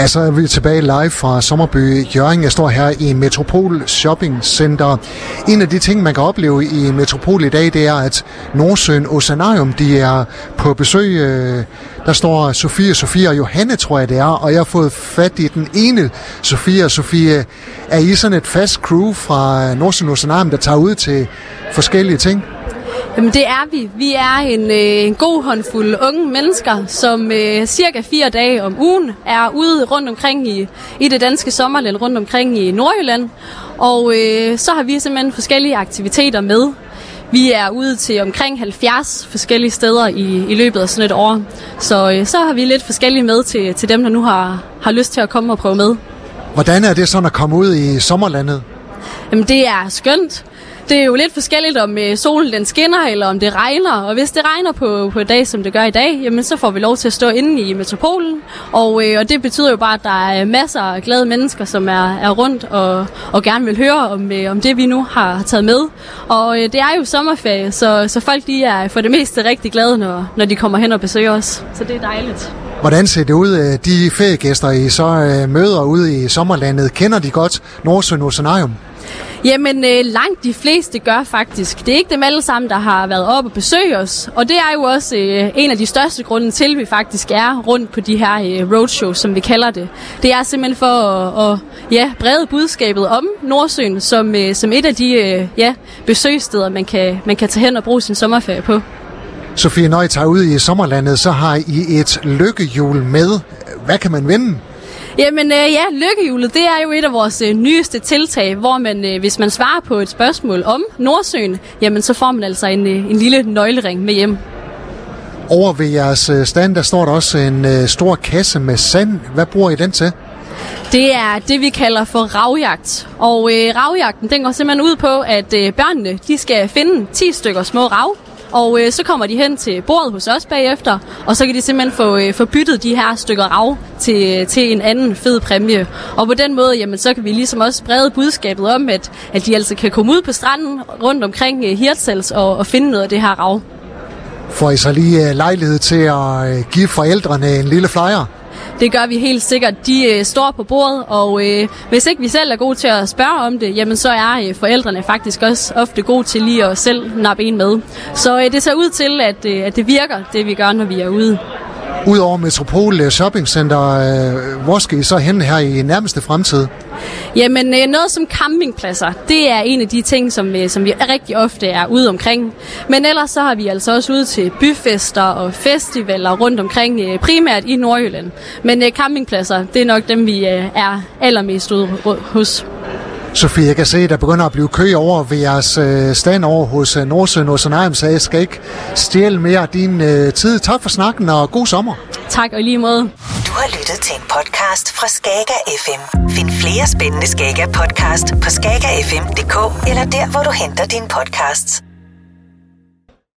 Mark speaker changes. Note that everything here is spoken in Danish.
Speaker 1: Ja, så er vi tilbage live fra Sommerby Jørgen. Jeg står her i Metropol Shopping Center. En af de ting, man kan opleve i Metropol i dag, det er, at Nordsøen Oceanarium, de er på besøg. Øh, der står Sofie, Sofie og Johanne, tror jeg det er, og jeg har fået fat i den ene Sofie og Sofie. Er I sådan et fast crew fra Nordsøen Oceanarium, der tager ud til forskellige ting?
Speaker 2: Jamen det er vi. Vi er en, øh, en god håndfuld unge mennesker, som øh, cirka fire dage om ugen er ude rundt omkring i, i det danske sommerland, rundt omkring i Nordjylland. Og øh, så har vi simpelthen forskellige aktiviteter med. Vi er ude til omkring 70 forskellige steder i, i løbet af sådan et år. Så, øh, så har vi lidt forskellige med til, til dem, der nu har, har lyst til at komme og prøve med.
Speaker 1: Hvordan er det sådan at komme ud i sommerlandet?
Speaker 2: Jamen det er skønt det er jo lidt forskelligt, om øh, solen den skinner, eller om det regner. Og hvis det regner på, på en dag, som det gør i dag, jamen så får vi lov til at stå inde i metropolen. Og, øh, og det betyder jo bare, at der er masser af glade mennesker, som er, er rundt og, og gerne vil høre om, øh, om det, vi nu har taget med. Og øh, det er jo sommerferie, så, så folk de er for det meste rigtig glade, når, når de kommer hen og besøger os. Så det er dejligt.
Speaker 1: Hvordan ser det ud, øh, de feriegæster, I så øh, møder ude i sommerlandet? Kender de godt Nordsøen Oceanarium?
Speaker 2: Jamen, øh, langt de fleste gør faktisk. Det er ikke dem alle sammen, der har været op og besøge os. Og det er jo også øh, en af de største grunde til, at vi faktisk er rundt på de her øh, roadshows, som vi kalder det. Det er simpelthen for at, at ja, brede budskabet om Nordsøen som, øh, som et af de øh, ja, besøgssteder, man kan, man kan tage hen og bruge sin sommerferie på.
Speaker 1: Sofie, når I tager ud i sommerlandet, så har I et lykkehjul med. Hvad kan man vinde?
Speaker 2: Jamen øh, ja, lykkehjulet, det er jo et af vores øh, nyeste tiltag, hvor man, øh, hvis man svarer på et spørgsmål om Nordsøen, jamen så får man altså en, øh, en lille nøglering med hjem.
Speaker 1: Over ved jeres øh, stand, der står der også en øh, stor kasse med sand. Hvad bruger I den til?
Speaker 2: Det er det, vi kalder for ravjagt. Og øh, ravjagten, den går simpelthen ud på, at øh, børnene de skal finde 10 stykker små rav, og øh, så kommer de hen til bordet hos os bagefter, og så kan de simpelthen få, øh, få byttet de her stykker rav til, til en anden fed præmie. Og på den måde, jamen, så kan vi ligesom også sprede budskabet om, at, at de altså kan komme ud på stranden rundt omkring øh, Hirtshals og, og finde noget af det her rav.
Speaker 1: Får I så lige øh, lejlighed til at øh, give forældrene en lille flyer?
Speaker 2: Det gør vi helt sikkert. De øh, står på bordet, og øh, hvis ikke vi selv er gode til at spørge om det, jamen så er øh, forældrene faktisk også ofte gode til lige at selv nappe en med. Så øh, det ser ud til, at, øh, at det virker, det vi gør, når vi er ude.
Speaker 1: Udover Metropol øh, Shopping Center, øh, hvor skal I så hen her i nærmeste fremtid?
Speaker 2: Jamen øh, noget som campingpladser, det er en af de ting, som, som vi rigtig ofte er ude omkring. Men ellers så har vi altså også ude til byfester og festivaler rundt omkring, primært i Nordjylland. Men campingpladser, det er nok dem, vi er allermest ude hos.
Speaker 1: Sofie, jeg kan se, at der begynder at blive kø over ved jeres øh, stand over hos øh, Nordsøen Oceanarium, så jeg skal ikke stjæle mere af din øh, tid. Tak for snakken, og god sommer.
Speaker 2: Tak, og lige måde.
Speaker 3: Du har lyttet til en podcast fra Skager FM. Find flere spændende Skager podcast på skagerfm.dk eller der, hvor du henter dine podcasts.